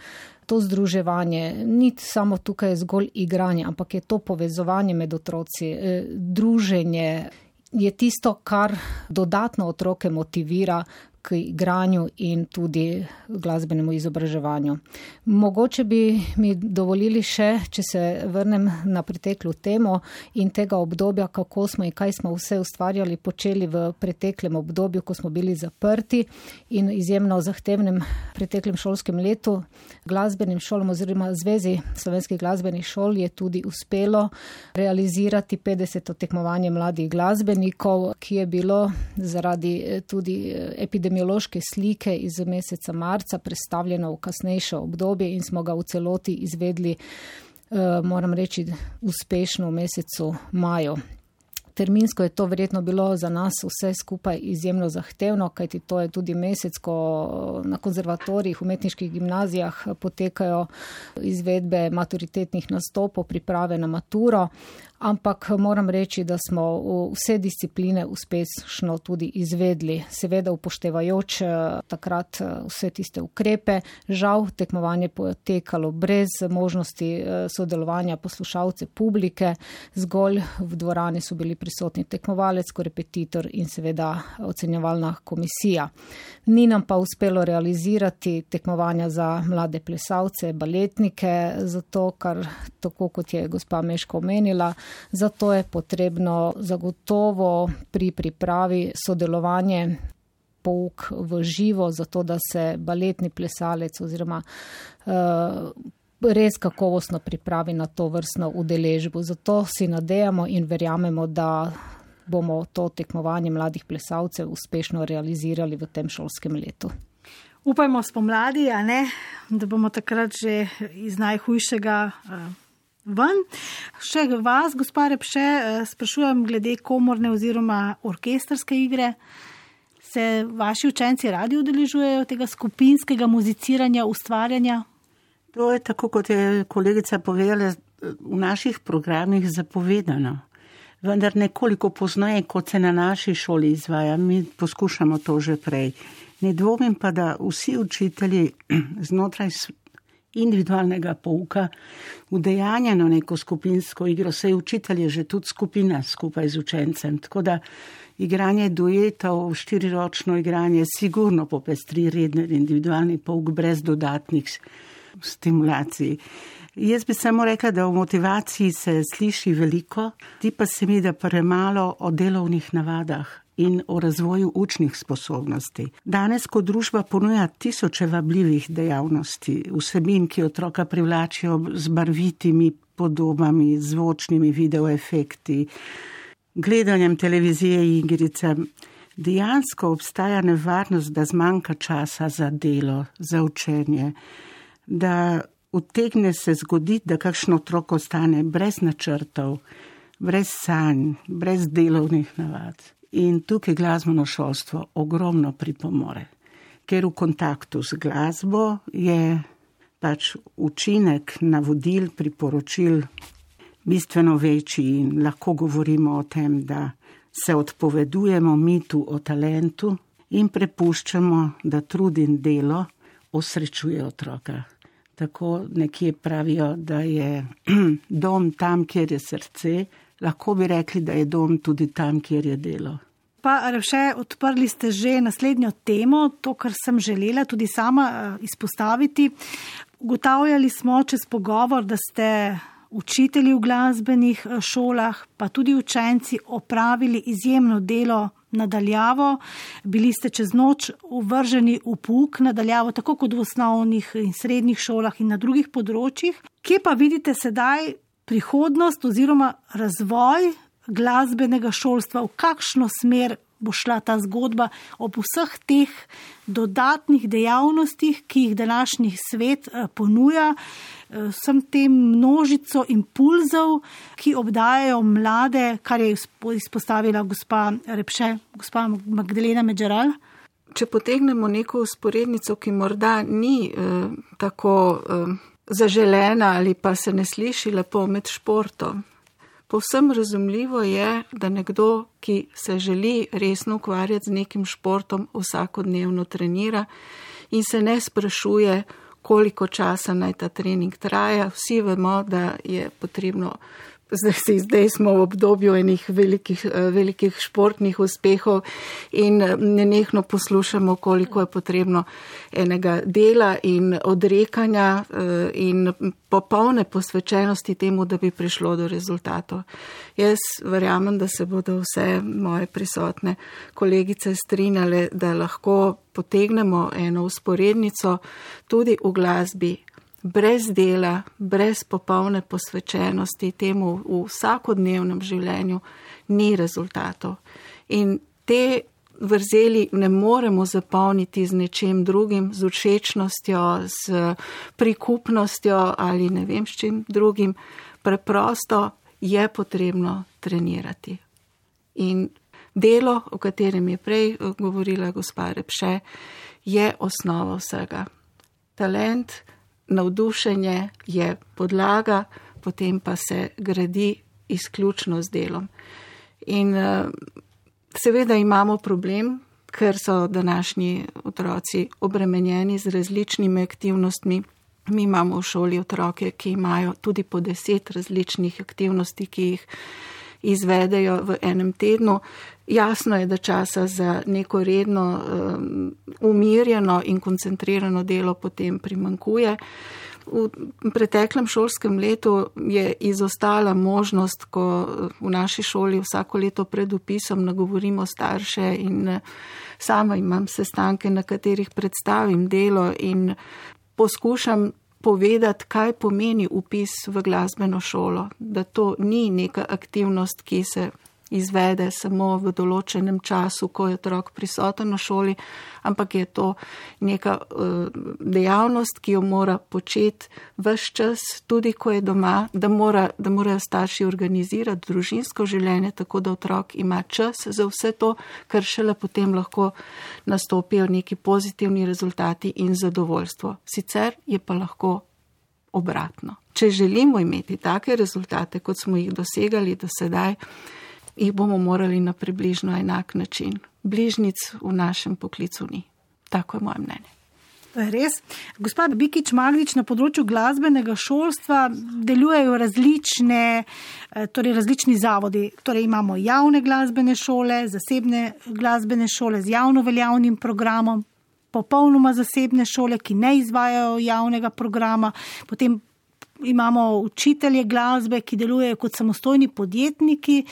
C: To združevanje ni samo tukaj zgolj igranje, ampak je to povezovanje med otroci, eh, druženje. Je tisto, kar dodatno otroke motivira k igranju in tudi glasbenemu izobraževanju. Mogoče bi mi dovolili še, če se vrnem na preteklo temo in tega obdobja, kako smo in kaj smo vse ustvarjali, počeli v preteklem obdobju, ko smo bili zaprti in izjemno zahtevnem preteklem šolskem letu. Glasbenim šolam oziroma Zvezi slovenskih glasbenih šol je tudi uspelo realizirati 50. tekmovanje mladih glasbenikov, ki je bilo zaradi eh, tudi eh, epidemije epidemiološke slike iz meseca marca predstavljeno v kasnejše obdobje in smo ga v celoti izvedli, eh, moram reči, uspešno v mesecu maju. Terminsko je to verjetno bilo za nas vse skupaj izjemno zahtevno, kajti to je tudi mesec, ko na konzervatorijih, umetniških gimnazijah potekajo izvedbe maturitetnih nastopov, priprave na maturo ampak moram reči, da smo vse discipline uspešno tudi izvedli, seveda upoštevajoč eh, takrat eh, vse tiste ukrepe. Žal, tekmovanje potekalo brez možnosti eh, sodelovanja poslušalce publike, zgolj v dvorani so bili prisotni tekmovalec, korepetitor in seveda ocenjevalna komisija. Ni nam pa uspelo realizirati tekmovanja za mlade plesalce, baletnike, zato, kar tako kot je gospa Meško omenila, Zato je potrebno zagotovo pri pripravi sodelovanje pouk v živo, zato da se baletni plesalec oziroma uh, res kakovostno pripravi na to vrstno udeležbo. Zato si nadejamo in verjamemo, da bomo to tekmovanje mladih plesalcev uspešno realizirali v tem šolskem letu.
B: Upajmo spomladi, da bomo takrat že iz najhujšega. Uh, ven. Še vas, gospod Repše, eh, sprašujem glede komorne oziroma orkestrske igre. Se vaši učenci radi udeležujejo tega skupinskega muziciranja, ustvarjanja?
E: To je tako, kot je kolegica povedala, v naših programih zapovedano. Vendar nekoliko poznaje, kot se na naši šoli izvaja. Mi poskušamo to že prej. Ne dvomim pa, da vsi učitelji znotraj individualnega pouka, udejanjeno neko skupinsko igro, sej učitelj je že tudi skupina skupaj z učencem. Tako da igranje duetov, štiriročno igranje, sigurno popestri redni individualni pouk brez dodatnih stimulacij. Jaz bi samo rekla, da o motivaciji se sliši veliko, ti pa se mi da premalo o delovnih navadah in o razvoju učnih sposobnosti. Danes, ko družba ponuja tisoče vabljivih dejavnosti, vsebin, ki otroka privlačijo z barvitimi podobami, zvočnimi videoefekti, gledanjem televizije in igrice, dejansko obstaja nevarnost, da zmanjka časa za delo, za učenje, da utegne se zgoditi, da kakšno otrok ostane brez načrtov, brez sanj, brez delovnih navad. In tukaj glasbeno šolstvo ogromno pripomore, ker v kontaktu z glasbo je pač učinek navodil, priporočil bistveno večji in lahko govorimo o tem, da se odpovedujemo mitu o talentu in prepuščamo, da trud in delo osrečuje otroka. Tako nekje pravijo, da je dom tam, kjer je srce, lahko bi rekli, da je dom tudi tam, kjer je delo.
B: Pa še odprli ste že naslednjo temo, to, kar sem želela tudi sama eh, izpostaviti. Ugotavljali smo čez pogovor, da ste učitelji v glasbenih eh, šolah, pa tudi učenci opravili izjemno delo nadaljavo. Bili ste čez noč uvrženi v puk nadaljavo, tako kot v osnovnih in srednjih šolah in na drugih področjih. Kje pa vidite sedaj prihodnost oziroma razvoj glasbenega šolstva, v kakšno smer bo šla ta zgodba ob vseh teh dodatnih dejavnostih, ki jih današnji svet eh, ponuja, eh, vsem tem množico impulzov, ki obdajajo mlade, kar je izpostavila gospa Repše, gospa Magdalena Medžeral.
D: Če potegnemo neko usporednico, ki morda ni eh, tako eh, zaželena ali pa se ne sliši lepo med športom, Povsem razumljivo je, da nekdo, ki se želi resno ukvarjati z nekim športom, vsakodnevno trenira in se ne sprašuje, koliko časa naj ta trening traja. Vsi vemo, da je potrebno zdaj, zdaj smo v obdobju enih velikih, eh, velikih športnih uspehov in eh, nenehno poslušamo, koliko je potrebno enega dela in odrekanja eh, in popolne posvečenosti temu, da bi prišlo do rezultatov. Jaz verjamem, da se bodo vse moje prisotne kolegice strinjale, da lahko potegnemo eno usporednico tudi v glasbi brez dela, brez popolne posvečenosti temu v vsakodnevnem življenju, ni rezultatov. In te vrzeli ne moremo zapolniti z nečem drugim, z všečnostjo, z prikupnostjo ali ne vem s čim drugim. Preprosto je potrebno trenirati. In delo, o katerem je prej govorila gospa Repše, je osnova vsega. Talent, navdušenje je podlaga, potem pa se gradi izključno z delom. In uh, seveda imamo problem, ker so današnji otroci obremenjeni z različnimi aktivnostmi. Mi imamo v šoli otroke, ki imajo tudi po deset različnih aktivnosti, ki jih izvedejo v enem tednu. Jasno je, da časa za neko redno, um, umirjeno in koncentrirano delo potem primankuje. V preteklem šolskem letu je izostala možnost, ko v naši šoli vsako leto pred upisom nagovorimo starše in uh, sama imam sestanke, na katerih predstavim delo in poskušam povedati, kaj pomeni upis v glasbeno šolo, da to ni neka aktivnost, ki se izvede samo v določenem času, ko je otrok prisoten na šoli, ampak je to neka uh, dejavnost, ki jo mora početi vse čas, tudi ko je doma, da, mora, da morajo starši organizirati družinsko življenje, tako da otrok ima čas za vse to, kar šele potem lahko nastopijo neki pozitivni rezultati in zadovoljstvo. Sicer je pa lahko obratno. Če želimo imeti take rezultate, kot smo jih dosegali do sedaj, jih bomo morali na približno enak način. Bližnic v našem poklicu ni. Tako je moje mnenje.
B: Res. Gospod Bikič Maglič, na področju glasbenega šolstva delujejo različne, eh, torej različni zavodi. Torej imamo javne glasbene šole, zasebne glasbene šole z javno veljavnim programom, popolnoma zasebne šole, ki ne izvajajo javnega programa, potem imamo učitelje glasbe, ki delujejo kot samostojni podjetniki.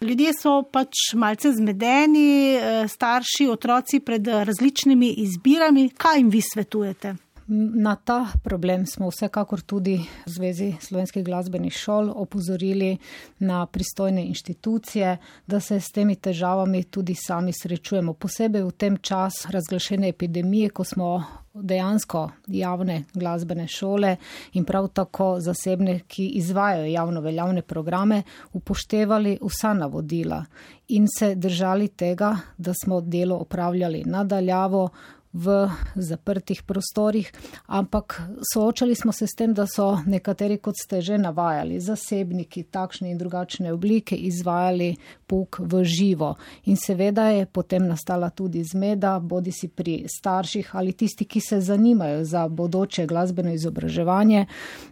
B: Ljudje so pač malce zmedeni, eh, starši, otroci pred različnimi izbirami. Kaj jim vi svetujete?
C: Na ta problem smo vsekakor tudi v Zvezi slovenskih glasbenih šol opozorili na pristojne inštitucije, da se s temi težavami tudi sami srečujemo. Posebej v tem čas razglašene epidemije, ko smo dejansko javne glasbene šole in prav tako zasebne, ki izvajajo javno veljavne programe, upoštevali vsa navodila in se držali tega, da smo delo opravljali nadaljavo v zaprtih prostorih, ampak soočali smo se s tem, da so nekateri, kot ste že navajali, zasebniki takšne in drugačne oblike izvajali puk v živo. In seveda je potem nastala tudi zmeda, bodi si pri starših ali tisti, ki se zanimajo za bodoče glasbeno izobraževanje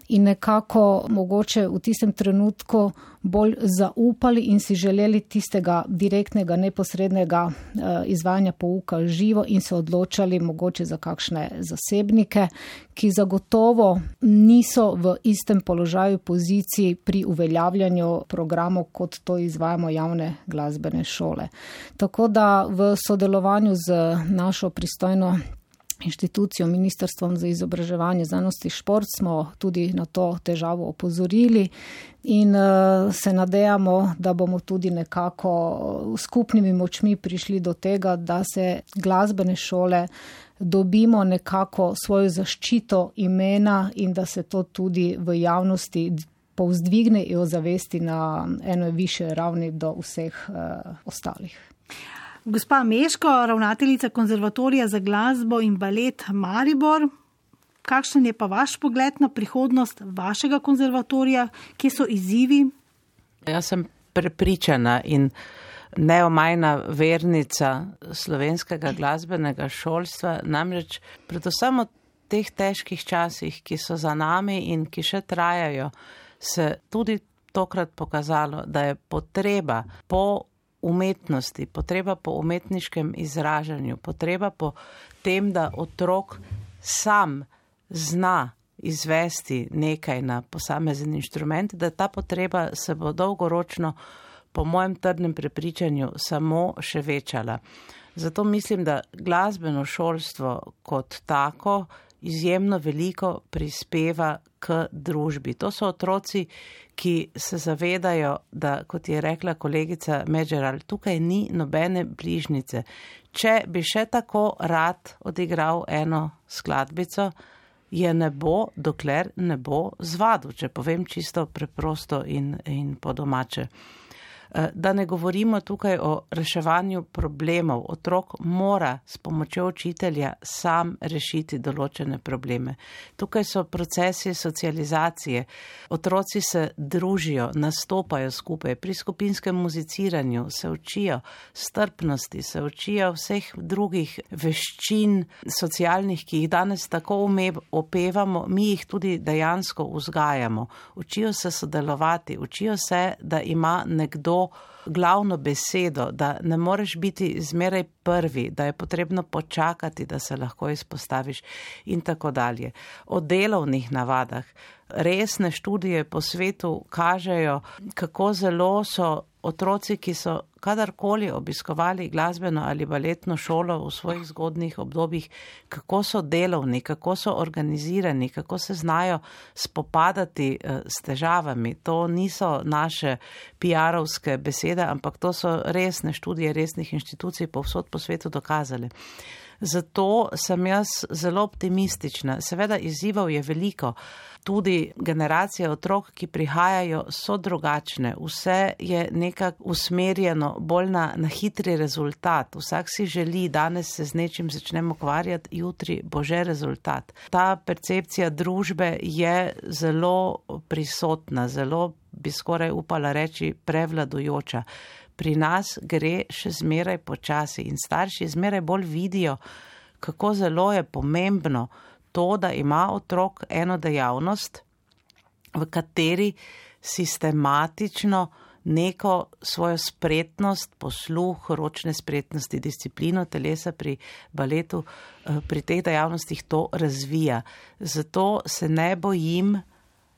C: in nekako mogoče v tistem trenutku bolj zaupali in si želeli tistega direktnega, neposrednega uh, izvajanja pouka živo in se odločali, mogoče za kakšne zasebnike, ki zagotovo niso v istem položaju poziciji pri uveljavljanju programov, kot to izvajamo javne glasbene šole. Tako da v sodelovanju z našo pristojno inštitucijo, Ministrstvom za izobraževanje, znanost in šport smo tudi na to težavo opozorili in uh, se nadejamo, da bomo tudi nekako skupnimi močmi prišli do tega, da se glasbene šole dobimo nekako svojo zaščito imena in da se to tudi v javnosti povzdvigne in ozavesti na eno više ravni do vseh uh, ostalih.
B: Gospa Meško, ravnateljica konzervatorija za glasbo in balet Maribor. Kakšen je pa vaš pogled na prihodnost vašega konzervatorija, kje so izzivi?
F: Jaz sem prepričana in neomajna vernica slovenskega glasbenega šolstva, namreč predvsem v teh težkih časih, ki so za nami in ki še trajajo, se tudi tokrat pokazalo, da je potreba po umetnosti, potreba po umetniškem izražanju, potreba po tem, da otrok sam zna izvesti nekaj na posamezen inštrument, da ta potreba se bo dolgoročno, po mojem trdnem prepričanju, samo še večala. Zato mislim, da glasbeno šolstvo kot tako izjemno veliko prispeva k družbi. To so otroci, ki se zavedajo, da, kot je rekla kolegica Medžeral, tukaj ni nobene bližnice. Če bi še tako rad odigral eno skladbico, je ne bo, dokler ne bo zvadu, če povem čisto preprosto in, in po domače. Eh, da ne govorimo tukaj o reševanju problemov. Otrok mora s pomočjo učitelja sam rešiti določene probleme. Tukaj so procesi socializacije. Otroci se družijo, nastopajo skupaj, pri skupinskem muziciranju se učijo strpnosti, se učijo vseh drugih veščin socialnih, ki jih danes tako opevamo, mi jih tudi dejansko vzgajamo. Učijo se sodelovati, učijo se, da ima nekdo glavno besedo, da ne moreš biti zmeraj prvi, da je potrebno počakati, da se lahko izpostaviš in tako dalje. O delovnih navadah. Resne študije po svetu kažejo, kako zelo so otroci, ki so kadarkoli obiskovali glasbeno ali baletno šolo v svojih zgodnih obdobjih, kako so delovni, kako so organizirani, kako se znajo spopadati eh, s težavami. To niso naše PR-ovske besede, ampak to so resne študije resnih inštitucij povsod po svetu dokazali. Zato sem jaz zelo optimistična. Seveda izzivov je veliko. Tudi generacije otrok, ki prihajajo, so drugačne. Vse je nekako usmerjeno bolj na, na hitri rezultat. Vsak si želi, danes se z nečim začnemo ukvarjati, jutri bo že rezultat. Ta percepcija družbe je zelo prisotna, zelo bi skoraj upala reči prevladujoča pri nas gre še zmeraj počasi in starši zmeraj bolj vidijo, kako zelo je pomembno to, da ima otrok eno dejavnost, v kateri sistematično neko svojo spretnost, posluh, ročne spretnosti, disciplino telesa pri baletu, eh, pri teh dejavnostih to razvija. Zato se ne bojim,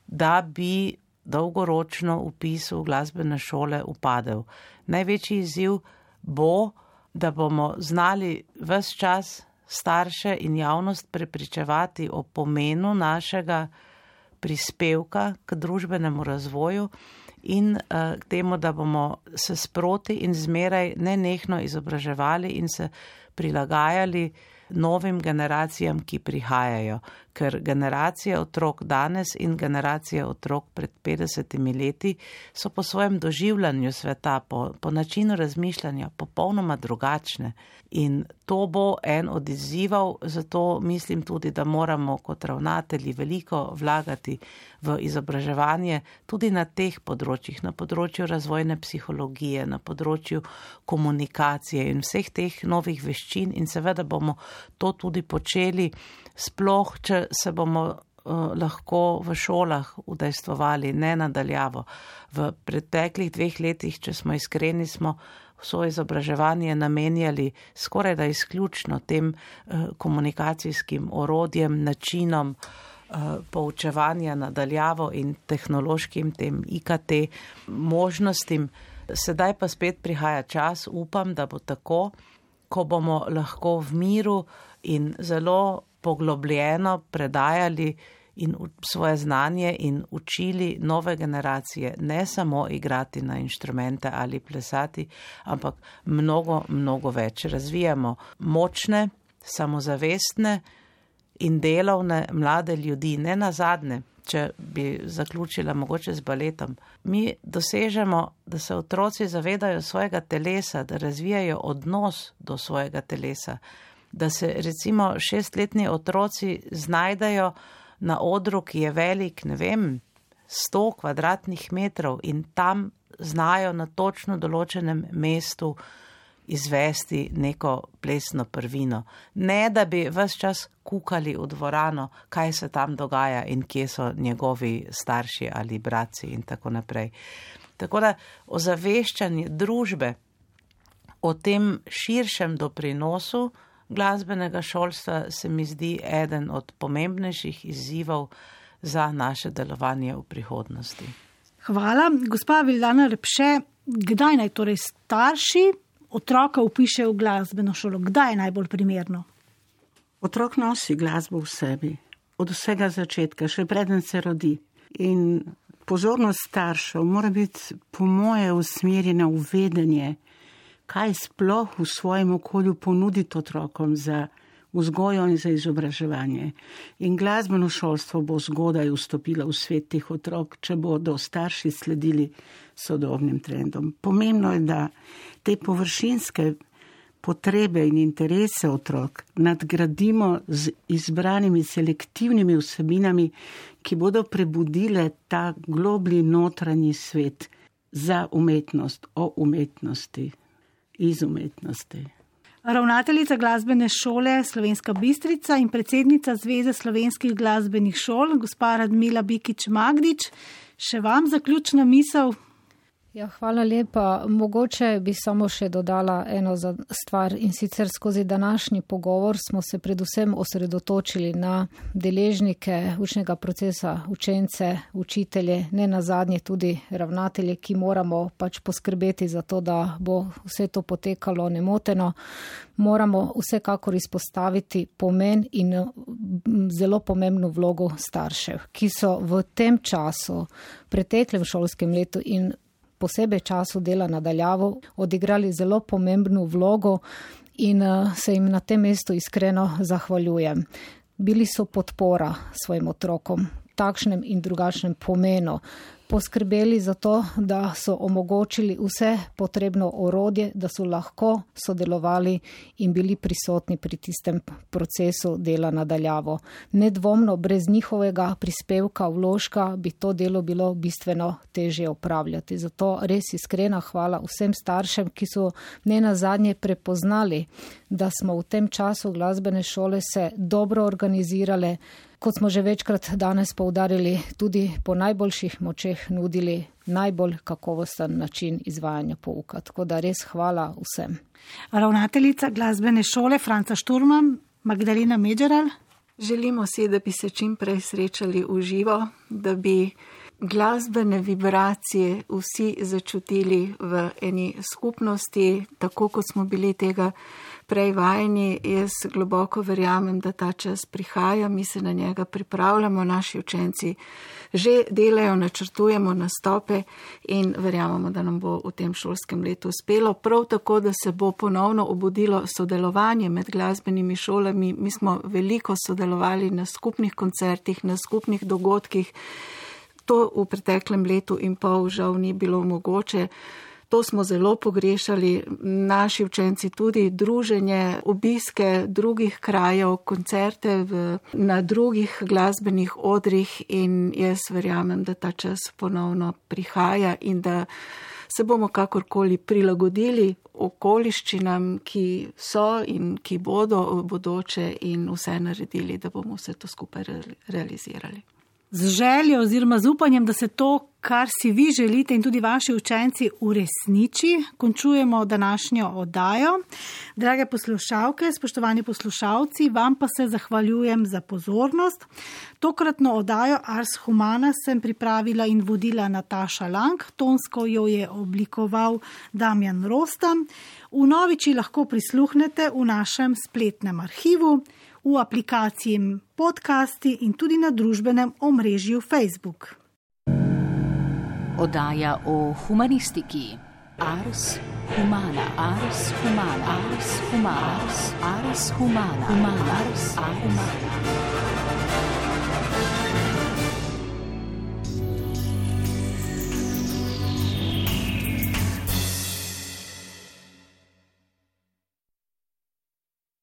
F: da bi dolgoročno upis v glasbene šole upadel. Največji izziv bo, da bomo znali vse čas starše in javnost prepričevati o pomenu našega prispevka k družbenemu razvoju in uh, k temu, da bomo se sproti in zmeraj nenehno izobraževali in se prilagajali novim generacijam, ki prihajajo, ker generacije otrok danes in generacije otrok pred 50 leti so po svojem doživljanju sveta, po, po načinu razmišljanja popolnoma drugačne. In to bo en od izzivov, zato mislim tudi, da moramo kot ravnatelji veliko vlagati v izobraževanje tudi na teh področjih, na področju razvojne psihologije, na področju komunikacije in vseh teh novih veščin in seveda bomo to tudi počeli, sploh, če se bomo uh, lahko v šolah udejstvovali, ne nadaljavo. V preteklih dveh letih, če smo iskreni, smo vso izobraževanje namenjali skoraj da izključno tem eh, komunikacijskim orodjem, načinom eh, poučevanja nadaljavo in tehnološkim tem IKT možnostim. Sedaj pa spet prihaja čas, upam, da bo tako, ko bomo lahko v miru in zelo poglobljeno predajali in svoje znanje in učili nove generacije ne samo igrati na inštrumente ali plesati, ampak mnogo, mnogo več. Razvijamo močne, samozavestne in delovne mlade ljudi, ne na zadnje, če bi zaključila mogoče z baletom. Mi dosežemo, da se otroci zavedajo svojega telesa, da razvijajo odnos do svojega telesa, da se recimo šestletni otroci znajdajo, na odru, ki je velik, ne vem, 100 kvadratnih metrov in tam znajo na točno določenem mestu izvesti neko plesno prvino. Ne, da bi vse čas kukali v dvorano, kaj se tam dogaja in kje so njegovi starši ali braci in tako naprej. Tako da ozaveščanje družbe o tem širšem doprinosu, glasbenega šolstva se mi zdi eden od pomembnejših izzivov za naše delovanje v prihodnosti.
B: Hvala. Gospa Vildana Repše, kdaj naj torej starši otroka upišejo v glasbeno šolo? Kdaj je najbolj primerno?
E: Otrok nosi glasbo v sebi, od vsega začetka, še preden se rodi. In pozornost staršev mora biti, po moje, usmerjena v vedenje, kaj sploh v svojem okolju ponuditi otrokom za vzgojo in za izobraževanje. In glasbeno šolstvo bo zgodaj vstopilo v svet teh otrok, če bodo starši sledili sodobnim trendom. Pomembno je, da te površinske potrebe in interese otrok nadgradimo z izbranimi selektivnimi vsebinami, ki bodo prebudile ta globli notranji svet za umetnost, o umetnosti iz umetnosti.
B: Ravnateljica glasbene šole Slovenska Bistrica in predsednica Zveze slovenskih glasbenih šol, gospa Radmila Bikič Magdič, še vam zaključna misel.
C: Ja, hvala lepa. Mogoče bi samo še dodala eno stvar in sicer skozi današnji pogovor smo se predvsem osredotočili na deležnike učnega procesa, učence, učitelje, ne na zadnje tudi ravnatelje, ki moramo pač poskrbeti za to, da bo vse to potekalo nemoteno. Moramo vsekakor izpostaviti pomen in zelo pomembno vlogo staršev, ki so v tem času, preteklem šolskem letu in posebej času dela nadaljavo odigrali zelo pomembno vlogo in eh, se jim na tem mestu iskreno zahvaljujem. Bili so podpora svojim otrokom, takšnem in drugačnem pomenu poskrbeli za to, da so omogočili vse potrebno orodje, da so lahko sodelovali in bili prisotni pri tistem procesu dela nadaljavo. Nedvomno, brez njihovega prispevka vložka bi to delo bilo bistveno težje upravljati. Zato res iskrena hvala vsem staršem, ki so ne na zadnje prepoznali, da smo v tem času glasbene šole se dobro organizirale, kot smo že večkrat danes poudarili, tudi po najboljših močeh nudili najbolj kakovosten način izvajanja pouka. Tako da res hvala vsem.
B: Ravnateljica glasbene šole Franca Šturman, Magdalena Medžeral.
D: Želimo si, da bi se čim prej srečali v živo, da bi glasbene vibracije vsi začutili v eni skupnosti, tako kot smo bili tega prej vajeni, jaz globoko verjamem, da ta čas prihaja, mi se na njega pripravljamo, naši učenci že delajo, načrtujemo nastope in verjamemo, da nam bo v tem šolskem letu uspelo. Prav tako, da se bo ponovno obudilo sodelovanje med glasbenimi šolami. Mi smo veliko sodelovali na skupnih koncertih, na skupnih dogodkih. To v preteklem letu in pol žal ni bilo mogoče. To smo zelo pogrešali, naši učenci tudi, druženje, obiske drugih krajev, koncerte v, na drugih glasbenih odrih in jaz verjamem, da ta čas ponovno prihaja in da se bomo kakorkoli prilagodili okoliščinam, ki so in ki bodo v bodoče in vse naredili, da bomo vse to skupaj realizirali.
B: Z željo oziroma z upanjem, da se to, kar si vi želite in tudi vaši učenci, uresniči, končujemo današnjo oddajo. Drage poslušalke, spoštovani poslušalci, vam pa se zahvaljujem za pozornost. Tokratno oddajo Ars Humana sem pripravila in vodila Nataša Lang, tonsko jo je oblikoval Damjan Rostam. V noviči lahko prisluhnete v našem spletnem arhivu v aplikaciji podcasti in tudi na družbenem omrežju Facebook.
A: Oddaja o humanistiki. Ars humana, ars humana, ars humana, ars humana, humana, ars humana.